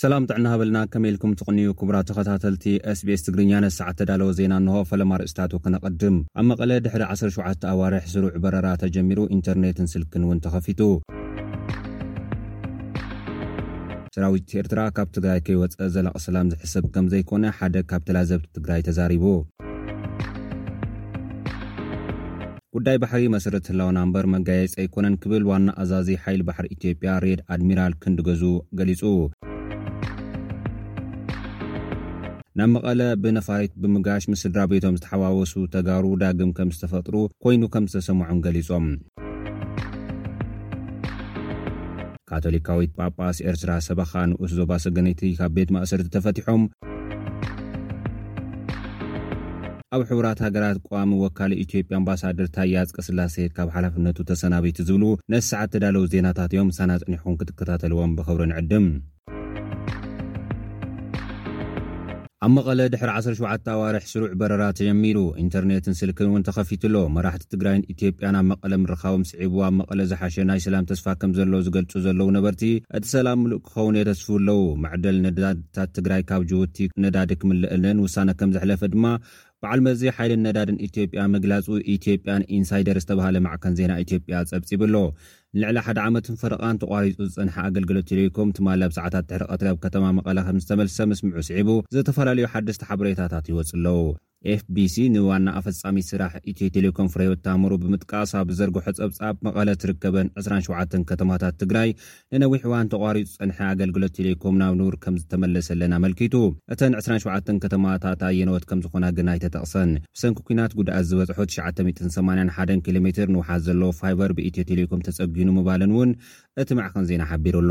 ሰላም ጥዕና ሃበልና ከመይ ኢልኩም ትቕንዩ ክቡራ ተኸታተልቲ ስbስ ትግርኛ ነሰዓት ተዳለወ ዜና እንሆ ፈለማ ርእስታቱ ክነቐድም ኣብ መቐለ ድሕሪ 17 ኣዋርሕ ስሩዕ በረራ ተጀሚሩ ኢንተርኔትን ስልክን እውን ተኸፊቱ ሰራዊት ኤርትራ ካብ ትግራይ ከይወጸ ዘላቒ ሰላም ዝሕሰብ ከምዘይኮነ ሓደ ካብ ተላዘብቲ ትግራይ ተዛሪቡ። ጉዳይ ባሕሪ መሰረት ህላወና እምበር መጋየፂ ኣይኮነን ክብል ዋና ኣዛዚ ሓይሊ ባሕሪ ኢትዮጵያ ሬድ ኣድሚራል ክንድ ገዙ ገሊፁ። ናብ መቐለ ብነፋሪት ብምጋሽ ምስ ስድራ ቤቶም ዝተሓዋወሱ ተጋሩ ዳግም ከም ዝተፈጥሩ ኮይኑ ከም ዝተሰምዖም ገሊፆም። ካቶሊካዊት ጳጳስ ኤርትራ ሰበኻ ንኡስ ዞባ ሰገነይቲ ካብ ቤት ማእሰርቲ ተፈቲሖም ኣብ ሕቡራት ሃገራት ቋሚ ወካሊ ኢትዮጵያ ኣምባሳደር ታየ ኣጽቀስላሴ ካብ ሓላፍነቱ ተሰናቢቲ ዝብሉ ነቲ ሰዓት ተዳለዉ ዜናታት እዮም ሳና ኣጽኒሕኩም ክትከታተልዎም ብኽብሪ ንዕድም ኣብ መቐለ ድሕሪ ዓሰርተ ሸውዓተ ኣዋርሕ ስሩዕ በረራ ተጀሚሩ። ኢንተርኔትን ስልክን እውን ተኸፊቱ ኣሎ። መራሕቲ ትግራይን ኢትዮጵያን ኣብ መቐለ ምርኻቦም ስዒቡ ኣብ መቐለ ዝሓሸ ናይ ሰላም ተስፋ ከምዘሎ ዝገልጹ ዘለዉ ነበርቲ፣ እቲ ሰላም ምሉእ ክኸውን የተስፍው ኣለዉ። መዕደሊ ነዳድታት ትግራይ ካብ ጅቡቲ ነዳዲ ክምለእለን ውሳነ ከምዘሕለፈ ድማ በዓል መዚ ሓይልን ነዳድን ኢትዮጵያ ምግላጹ ኢትዮጵያን ኢንሳይደር ዝተበሃለ ማዕከን ዜና ኢትዮጵያ ጸብጺቡ ኣሎ። ንልዕሊ ሓደ ዓመትን ፈረቓን ተቋሪጹ ዝጸንሐ ኣገልግሎት ቴሌኮም ትማሊ ኣብ ሰዓታት ድሕሪ ቀትሪ ኣብ ከተማ መቐለ ከምዝተመልሰ ምስምዑ ስዒቡ ዝተፈላለዩ ሓደስቲ ሓበሬታታት ይወጹ ኣለዉ። ኤፍቢሲ ንዋና ኣፈጻሚት ስራሕ ኢትዮ ቴሌኮም ፍረህይወት ታምሩ ብምጥቃስ ኣብ ዝዘርግሖ ጸብጻብ መቐለ ትርከበን ዕስራን ሸውዓተን ከተማታት ትግራይ ንነዊሕ እዋን ተቋሪጹ ዝጸንሐ ኣገልግሎት ቴሌኮም ናብ ንቡር ከምዝተመለሰለን ኣመልኪቱ። እተን ዕስራን ሸውዓተን ከተማታት ኣየነዎት ከምዝኾና ግን ኣይተጠቕሰን። ብሰንኪ ኲናት ጉድኣት ዝበፅሖ ትሽዓተ ሚእትን ሰማንያን ሓደን ኪሎ ሜትር ንውሓት ዘለዎ ፋይበር ብኢትዮ ቴሌኮም ተፀጊኑ ምባለን እውን እቲ ማዕኸን ዜና ሓቢሩ ኣሎ።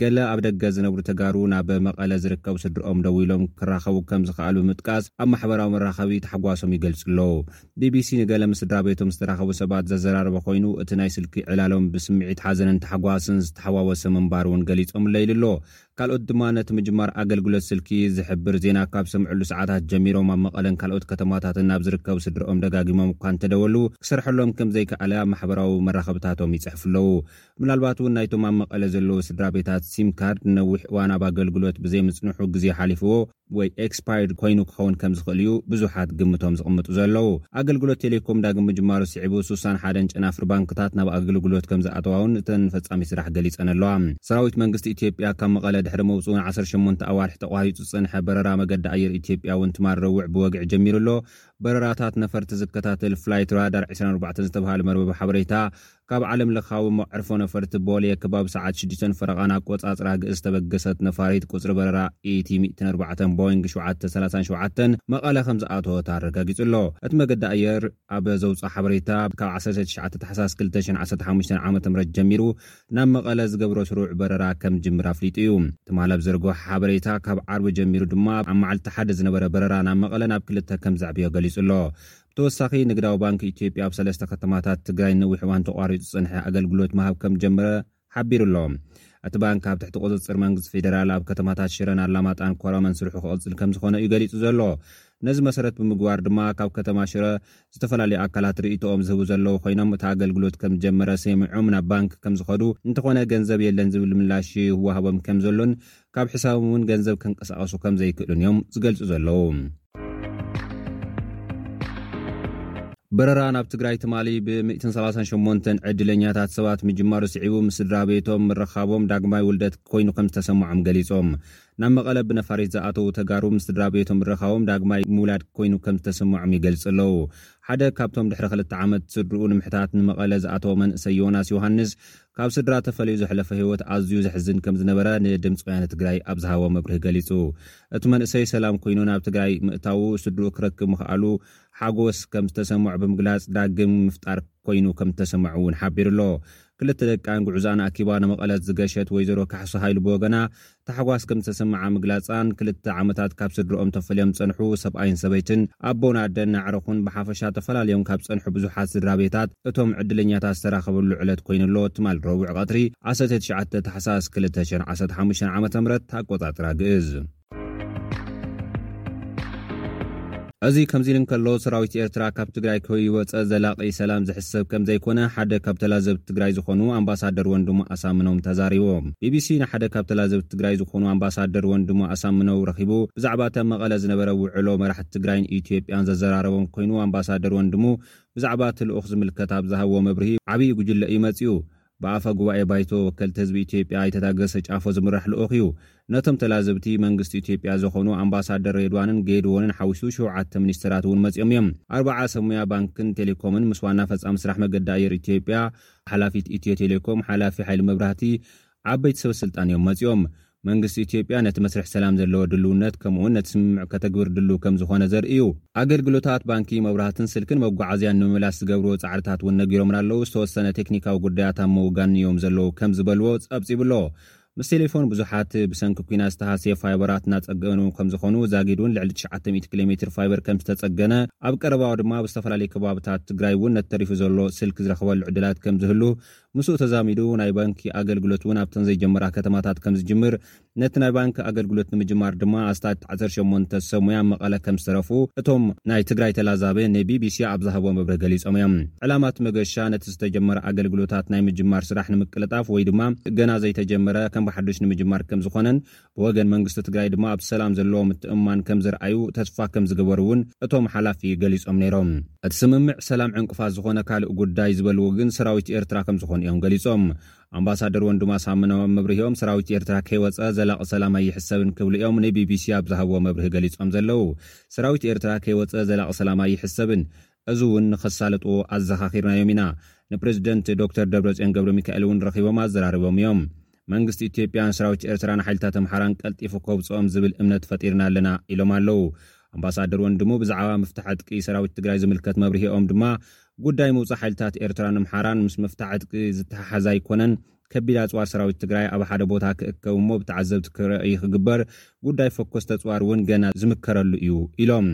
ገለ ኣብ ደገ ዝነብሩ ተጋሩ ናብ መቐለ ዝርከቡ ስድርኦም ደዊሎም ክራኸቡ ከም ዝኸኣሉ ብምጥቃስ ኣብ ማሕበራዊ መራኸቢ ታሕጓሶም ይገልፁ ኣለዉ። ቢቢሲ ንገለ ምስ ስድራ ቤቶም ዝተራኸቡ ሰባት ዘዘራረበ ኮይኑ እቲ ናይ ስልኪ ዕላሎም ብስምዒት ሓዘንን ታሕጓስን ዝተሓዋወሰ ምንባሩ እውን ገሊፆምለይ ኢሉ ኣሎ። ካልኦት ድማ ነቲ ምጅማር ኣገልግሎት ስልኪ ዝሕብር ዜና ካብ ዝሰምዕሉ ሰዓታት ጀሚሮም ኣብ መቐለን ካልኦት ከተማታትን ናብ ዝርከቡ ስድርኦም ደጋጊሞም እኳ እንተደወሉ ክሰርሐሎም ከም ዘይከኣለ ኣብ ማሕበራዊ መራኸብታቶም ይጽሕፉ ኣለዉ። ምናልባት እውን ናይቶም ኣብ መቐለ ዘለዉ ስድራቤታት ሲም ካርድ ንነዊሕ እዋን ኣብ ኣገልግሎት ብዘይምጽንሑ ግዜ ሓሊፍዎ ወይ ኤክስፓየርድ ኮይኑ ክኸውን ከም ዝኽእል እዩ ብዙሓት ግምቶም ዝቕምጡ ዘለዉ። ኣገልግሎት ቴሌኮም ዳግም ምጅማሩ ስዒቡ ሱሳን ሓደን ጨናፍር ባንክታት ናብ ኣግልግሎት ከም ዝኣተዋ'ውን እተን ፈጻሚት ስራሕ ገሊጸን ኣለዋ። ሰራዊት መንግስቲ ኢትዮጵያ ካብ መቐለ ድሕሪ ምውጽኡ ንዓሰርተ ሸሞንተ ኣዋርሕ ተቋሪጹ ዝጸንሐ በረራ መገዲ ኣየር ኢትዮጵያ እውን ትማል ረቡዕ ብወግዒ ጀሚሩ ኣሎ። በረራታት ነፈርቲ ዝከታተል ፍላይት ራዳር ዕስራን ኣርባዕተን ዝተብሃለ መርበብ ሓበሬታ ካብ ዓለም ለኻዊ መዕርፎ ነፈርቲ ቦሌ ክባብ ሰዓት ሽዱሽተን ፈረቓን ኣቆጻጽራ ግእዝ ዝተበገሰት ነፋሪት ቁጽሪ በረራ ኢቲ ሚእትን ኣርባዕተን ቦይንግ ሸውዓተ ሰላሳን ሸውዓተን መቐለ ከምዝኣተወት ኣረጋጊጹ ኣሎ። እቲ መገዲ ኣየር ኣብ ዘውጽኦ ሓበሬታ ካብ ዓሰርተ ትሽዓተ ታሕሳስ ክልተ ሽሕን ዓሰርተ ሓሙሽተን ዓመተ ምህረት ጀሚሩ ናብ መቐለ ዝገብሮ ስሩዕ በረራ ከምዝጅምር ኣፍሊጡ እዩ። ትማል ኣብ ዝዘርግሖ ሓበሬታ ካብ ዓርቢ ጀሚሩ ድማ ኣብ መዓልቲ ሓደ ዝነበረ በረራ ናብ መቐለ ናብ ክልተ ከምዘዕበዮ ገሊጹ ኣሎ። ብተወሳኺ ንግዳዊ ባንኪ ኢትዮጵያ ኣብ ሰለስተ ከተማታት ትግራይ ንነዊሕ እዋን ተቋሪፁ ዝፀንሐ ኣገልግሎት ምሃብ ከምዝጀመረ ሓቢሩ'ሎ። እቲ ባንኪ ኣብ ትሕቲ ቁፅፅር መንግስቲ ፌዴራል ኣብ ከተማታት ሽረን ኣላማጣን ኮረመን ስርሑ ክቕፅል ከምዝኾነ እዩ ገሊፁ ዘሎ። ነዚ መሰረት ብምግባር ድማ ካብ ከተማ ሽረ ዝተፈላለዩ ኣካላት ርኢቶኦም ዝህቡ ዘለዉ ኮይኖም እቲ ኣገልግሎት ከምዝጀመረ ሰሚዖም ናብ ባንኪ ከምዝኸዱ እንተኾነ ገንዘብ የለን ዝብል ምላሽ ይወሃቦም ከምዘሎን ካብ ሕሳቦም እውን ገንዘብ ከንቀሳቐሱ ከም ዘይክእሉን እዮም ዝገልጹ ዘለዉ። በረራ ናብ ትግራይ ትማሊ ብ138 ዕድለኛታት ሰባት ምጅማሩ ስዒቡ ምስ ስድራ ቤቶም ምርኻቦም ዳግማይ ውልደት ኮይኑ ከም ዝተሰምዖም ገሊፆም። ናብ መቐለ ብነፋሪት ዝኣተዉ ተጋሩ ምስ ስድራ ቤቶም ምርኻቦም ዳግማይ ምውላድ ኮይኑ ከም ዝተሰምዖም ይገልፁ ኣለዉ። ሓደ ካብቶም ድሕሪ ክልተ ዓመት ስድርኡ ንምሕታት ንመቐለ ዝኣተወ መንእሰይ ዮናስ ዮሃንስ ካብ ስድራ ተፈልዩ ዘሕለፎ ህይወት ኣዝዩ ዘሕዝን ከም ዝነበረ ንድምጺ ወያነ ትግራይ ኣብ ዝሃቦ መብርሂ ገሊጹ። እቲ መንእሰይ ሰላም ኮይኑ ናብ ትግራይ ምእታዉ ስድርኡ ክረክብ ምኽኣሉ ሓጎስ ከም ዝተሰምዖ ብምግላጽ ዳግም ምፍጣር ኮይኑ ከም እተሰምዖ እውን ሓቢሩ'ሎ። ክልተ ደቃን ጉዕዞኣን ኣኪባ ንመቐለት ዝገሸት ወይዘሮ ካሕሱ ሃይሉ ብወገና ታሕጓስ ከም ዝተሰመዓ ምግላጻን፣ ክልተ ዓመታት ካብ ስድርኦም ተፈልዮም ዝጸንሑ ሰብኣይን ሰበይትን፣ ኣቦን ኣደን ኣዕሩኽን ብሓፈሻ ተፈላልዮም ካብ ዝጸንሑ ብዙሓት ስድራቤታት እቶም ዕድለኛታት ዝተራኸብሉ ዕለት ኮይኑ'ሎ ትማል ረቡዕ ቀትሪ ዓሰርተ ትሽዓተ ታሕሳስ ክልተ ሽሕን ዓሰርተ ሓሙሽተን ዓመተ ምህረት ኣቆጻጽራ ግእዝ። እዚ ከምዚሉ እንከሎ፣ ሰራዊት ኤርትራ ካብ ትግራይ ከይወጸ ዘላቒ ሰላም ዝሕሰብ ከምዘይኮነ ሓደ ካብ ተላዘብቲ ትግራይ ዝኾኑ ኣምባሳደር ወንድሙ ኣሳምነውም ተዛሪቦም። ቢቢሲ ንሓደ ካብ ተላዘብቲ ትግራይ ዝኾኑ ኣምባሳደር ወንድሙ ኣሳምነው ረኺቡ ብዛዕባቲ ኣብ መቐለ ዝነበረ ውዕሎ መራሕቲ ትግራይን ኢትዮጵያን ዘዘራረቦም ኮይኑ ኣምባሳደር ወንድሙ ብዛዕባቲ ልኡኽ ዝምልከት ኣብ ዝሃብዎ መብርሂ ዓብዪ ጉጅለ እዩ መጺኡ ብኣፈ ጉባኤ ባይቶ ወከልቲ ህዝቢ ኢትዮጵያ ኣይተ ታገሰ ጫፎ ዝምራሕ ልኡኽ እዩ። ነቶም ተላዘብቲ መንግስቲ ኢትዮጵያ ዝኾኑ ኣምባሳደር ሬድዋንን ጌድዎንን ሓዊሱ ሸውዓተ ሚኒስተራት እውን መፂኦም እዮም። ኣርባዓ ሰብ ሙያ ባንክን ቴሌኮምን ምስ ዋና ፈፃሚ ስራሕ መገዲ ኣየር ኢትዮጵያ፣ ሓላፊት ኢትዮ ቴሌኮም፣ ሓላፊ ሓይሊ መብራህቲ፣ ዓበይቲ ሰበ ስልጣን እዮም መፂኦም። መንግስቲ ኢትዮጵያ ነቲ መስርሕ ሰላም ዘለዎ ድልውነት ከምኡውን ነቲ ስምምዕ ከተግብር ድሉው ከም ዝኾነ ዘርኢ እዩ። ኣገልግሎታት ባንኪ፣ መብራህትን ስልክን መጓዓዝያን ንምምላስ ዝገብርዎ ጻዕርታት እውን ነጊሮምና ኣለዉ፣ ዝተወሰነ ቴክኒካዊ ጉዳያት ኣብ ምውጋን እዮም ዘለዉ ከም ዝበልዎ ጸብጺቡ ኣሎ። ምስ ቴሌፎን ብዙሓት ብሰንኪ ኲናት ዝተሃስየ ፋይበራት እናጸገኑ ከም ዝኾኑ፣ ዛጊድ እውን ልዕሊ ትሽዓተ ሚእቲ ኪሎ ሜትር ፋይበር ከም ዝተጸገነ፣ ኣብ ቀረባኡ ድማ ኣብ ዝተፈላለዩ ከባብታት ትግራይ እውን ነቲ ተሪፉ ዘሎ ስልኪ ዝረኽበሉ ዕድላት ከም ዝህሉ ምስኡ ተዛሚዱ ናይ ባንኪ ኣገልግሎት እውን ኣብተን ዘይጀመራ ከተማታት ከምዝጅምር ነቲ ናይ ባንኪ ኣገልግሎት ንምጅማር ድማ ኣስታት ዓሰርተ ሸሞንተ ሰብ ሙያ መቐለ ከምዝተረፉ እቶም ናይ ትግራይ ተላዛበ ንቢቢሲ ኣብ ዝሃቦ መብርሂ ገሊፆም እዮም። ዕላማ እቲ መገሻ ነቲ ዝተጀመረ ኣገልግሎታት ናይ ምጅማር ስራሕ ንምቅልጣፍ ወይ ድማ ገና ዘይተጀመረ ከም ብሓዱሽ ንምጅማር ከምዝኾነን ብወገን መንግስቲ ትግራይ ድማ ኣብቲ ሰላም ዘለዎ ምትእምማን ከምዘርኣዩ ተስፋ ከምዝገበሩ እውን እቶም ሓላፊ ገሊፆም ነይሮም። እቲ ስምምዕ ሰላም ዕንቅፋት ዝኾነ ካልእ ጉዳይ ዝበልዎ ግን ሰራዊት ኤርትራ ከምዝኾኑ እዮም ገሊፆም። ኣምባሳደር ወንድሙ ኣሳምነው ኣብ መብርሂኦም ሰራዊት ኤርትራ ከይወፀ ዘላቒ ሰላም ኣይሕሰብን ክብሉ እዮም ንቢቢሲ ኣብ ዝሃብዎ መብርሂ ገሊፆም ዘለው። ሰራዊት ኤርትራ ከይወፀ ዘላቒ ሰላም ኣይሕሰብን እዚ እውን ንኸሳልጥዎ ኣዘኻኺርናዮም ኢና። ንፕረዚደንት ዶክተር ደብረፅዮን ገብረሚካኤል እውን ረኺቦም ኣዘራሪቦም እዮም። መንግስቲ ኢትዮጵያን ሰራዊት ኤርትራን ሓይልታት ኣምሓራን ቀልጢፉ ከውፅኦም ዝብል እምነት ፈጢርና ኣለና ኢሎም ኣለው። ኣምባሳደር ወንድሙ ብዛዕባ ምፍታሕ ዕጥቂ ሰራዊት ትግራይ ዝምልከት መብርሂኦም ድማ ጉዳይ ምውፃእ ሓይልታት ኤርትራን ኣምሓራን ምስ ምፍታሕ ዕጥቂ ዝተሓሓዝ ኣይኮነን፣ ከቢድ ኣፅዋር ሰራዊት ትግራይ ኣብ ሓደ ቦታ ክእከብ እሞ ብተዓዘብቲ ክረእይ ክግበር፣ ጉዳይ ፈኮስ ተፅዋር እውን ገና ዝምከረሉ እዩ ኢሎም።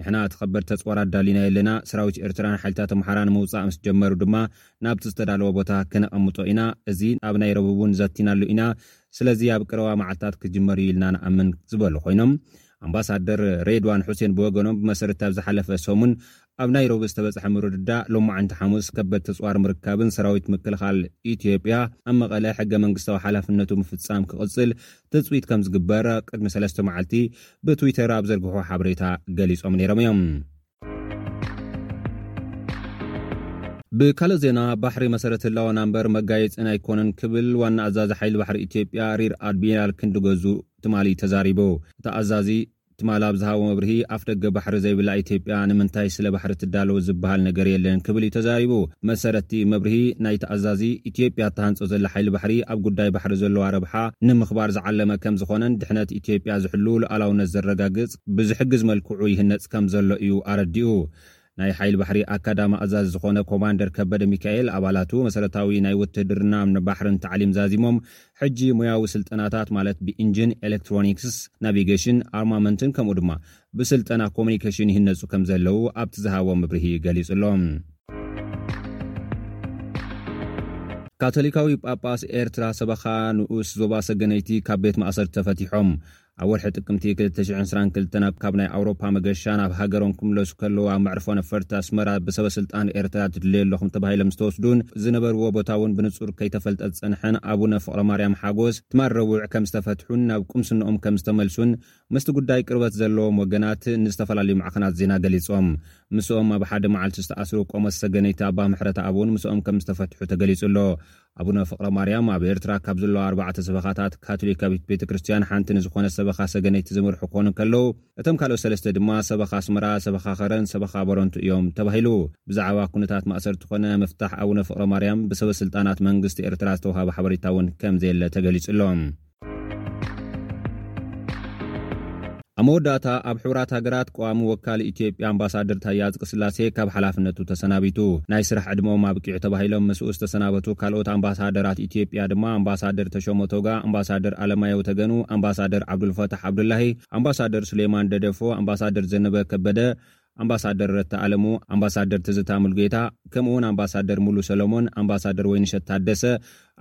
ንሕና እቲ ከበድቲ ኣጽዋር ኣዳሊና የለና፣ ሰራዊት ኤርትራን ሓይልታት ኣምሓራን ምውጻእ ምስ ጀመሩ ድማ ናብቲ ዝተዳለወ ቦታ ከነቐምጦ ኢና፣ እዚ ኣብ ናይ ረቡብ እውን ዘቲናሉ ኢና፣ ስለዚ ኣብ ቀረባ መዓልታት ክጅመር እዩ ኢልና ንኣምን ዝበሉ ኮይኖም ኣምባሳደር ሬድዋን ሑሴን ብወገኖም ብመሰረት ኣብ ዝሓለፈ ሰሙን ኣብ ናይሮቢ ዝተበጽሐ ምርድዳእ ሎማዕንቲ ሓሙስ ከበድቲ ኣጽዋር ምርካብን ሰራዊት ምክልኻል ኢትዮጵያ ኣብ መቐለ ሕገ መንግስታዊ ሓላፍነቱ ምፍጻም ክቕጽል ትጽቢት ከም ዝግበር ቅድሚ ሰለስተ መዓልቲ ብትዊተር ኣብ ዘርግሖ ሓበሬታ ገሊጾም ነይሮም እዮም። ብካልእ ዜና ባሕሪ መሰረት ህላወና እምበር መጋየፅን ኣይኮነን ክብል ዋና ኣዛዚ ሓይሊ ባሕሪ ኢትዮጵያ ሪር ኣድሚራል ክንዲ ገዙ ትማሊ ተዛሪቡ። እቲ ኣዛዚ ትማል ኣብ ዝሃቦ መብርሂ፣ ኣፍደገ ባሕሪ ዘይብላ ኢትዮጵያ ንምንታይ ስለ ባሕሪ ትዳሎ ዝበሃል ነገር የለን ክብል እዩ ተዛሪቡ። ብመሰረት'ቲ መብርሂ ናይቲ ኣዛዚ፣ ኢትዮጵያ እትሃንጾ ዘላ ሓይሊ ባሕሪ ኣብ ጉዳይ ባሕሪ ዘለዋ ረብሓ ንምኽባር ዝዓለመ ከም ዝኾነን ድሕነት ኢትዮጵያ ዝሕሉ፣ ሉኣላውነት ዘረጋግጽ ብዝሕግዝ መልክዑ ይህነጽ ከም ዘሎ እዩ ኣረዲኡ። ናይ ሓይሊ ባሕሪ ኣካዳሚ ኣዛዚ ዝኾነ ኮማንደር ከበደ ሚካኤል፣ ኣባላቱ መሰረታዊ ናይ ውትህድርናን ባሕርን ታዕሊም ዛዚሞም ሕጂ ሞያዊ ስልጠናታት ማለት ብኢንጂን፣ ኤለክትሮኒክስ፣ ናቪገሽን፣ ኣርማመንትን ከምኡ ድማ ብስልጠና ኮሙኒኬሽን ይህነጹ ከምዘለዉ ኣብቲ ዝሃቦ ምብርሂ ገሊጹ'ሎ። ካቶሊካዊ ጳጳስ ኤርትራ ሰበኻ ንኡስ ዞባ ሰገነይቲ ካብ ቤት ማእሰርቲ ተፈቲሖም። ኣብ ወርሒ ጥቅምቲ ክልተ ሽሕን ዕስራን ክልተን ኣብ ካብ ናይ ኣውሮፓ መገሻ ናብ ሃገሮም ክምለሱ ከለዉ ኣብ መዕርፎ ነፈርቲ ኣስመራ ብሰበስልጣን ኤርትራ ትድለዩ ኣለኹም ተባሂሎም ዝተወስዱን ዝነበርዎ ቦታ እውን ብንጹር ከይተፈልጠ ዝጸንሐን ኣቡነ ፍቕረማርያም ሓጎስ ትማል ረቡዕ ከም ዝተፈትሑን ናብ ቁምስንኦም ከም ዝተመልሱን ምስቲ ጉዳይ ቅርበት ዘለዎም ወገናት ንዝተፈላለዩ ማዕኸናት ዜና ገሊጾም። ምስኦም ኣብ ሓደ መዓልቲ ዝተኣስሩ ቆሞስ ሰገነይቲ ኣባ ምሕረተኣብ እውን ምስኦም ከም ዝተፈትሑ ተገሊጹ ኣሎ። ኣቡነ ፍቕረ ማርያም ኣብ ኤርትራ ካብ ዘለዋ ኣርባዕተ ሰበኻታት ካቶሊካዊት ቤተ ክርስቲያን ሓንቲ ንዝኾነት ሰበኻ ሰገነይቲ ዝምርሑ ክኾኑ እንከለዉ እቶም ካልኦት ሰለስተ ድማ ሰበኻ ኣስመራ፣ ሰበኻ ከረን፣ ሰበኻ በረንቱ እዮም ተባሂሉ። ብዛዕባ ኩነታት ማእሰርቲ ኮነ ምፍታሕ ኣቡነ ፍቕረ ማርያም ብሰበ ስልጣናት መንግስቲ ኤርትራ ዝተውሃበ ሓበሬታ እውን ከምዘየለ ተገሊጹ ኣሎ። ኣብ መወዳእታ ኣብ ሕቡራት ሃገራት ቀዋሚ ወካሊ ኢትዮጵያ ኣምባሳደር ታዬ ኣጽቀስላሴ ካብ ሓላፍነቱ ተሰናቢቱ። ናይ ስራሕ ዕድመኦም ኣብቂዑ ተባሂሎም ምስኡ ዝተሰናበቱ ካልኦት ኣምባሳደራት ኢትዮጵያ ድማ ኣምባሳደር ተሾመ ቶጋ፣ ኣምባሳደር ኣለማየሁ ተገኑ፣ ኣምባሳደር ዓብዱልፈታሕ ዓብዱላሂ፣ ኣምባሳደር ሱሌማን ደደፎ፣ ኣምባሳደር ዘነበ ከበደ፣ ኣምባሳደር ረታ ኣለሙ፣ ኣምባሳደር ትዝታ ሙልጌታ፣ ከምኡ ውን ኣምባሳደር ሙሉ ሰሎሞን፣ ኣምባሳደር ወይንሸት ታደሰ፣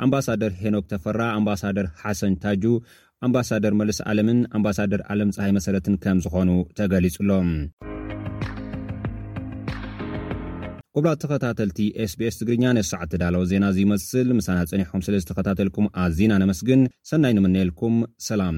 ኣምባሳደር ሄኖክ ተፈራ፣ ኣምባሳደር ሓሰን ታጁ፣ ኣምባሳደር መልስ ኣለምን ኣምባሳደር ኣለምፀሃይ መሰረትን ከም ዝኾኑ ተገሊፁ'ሎ። ኩብራት ተኸታተልቲ SBS ትግርኛ ነዚ ሰዓት ተዳለወ ዜና እዚ ይመስል ምሳና ጸኒሕኩም ስለ ዝተኸታተልኩም ኣዚና ነመስግን ሰናይ ንምነየልኩም ሰላም።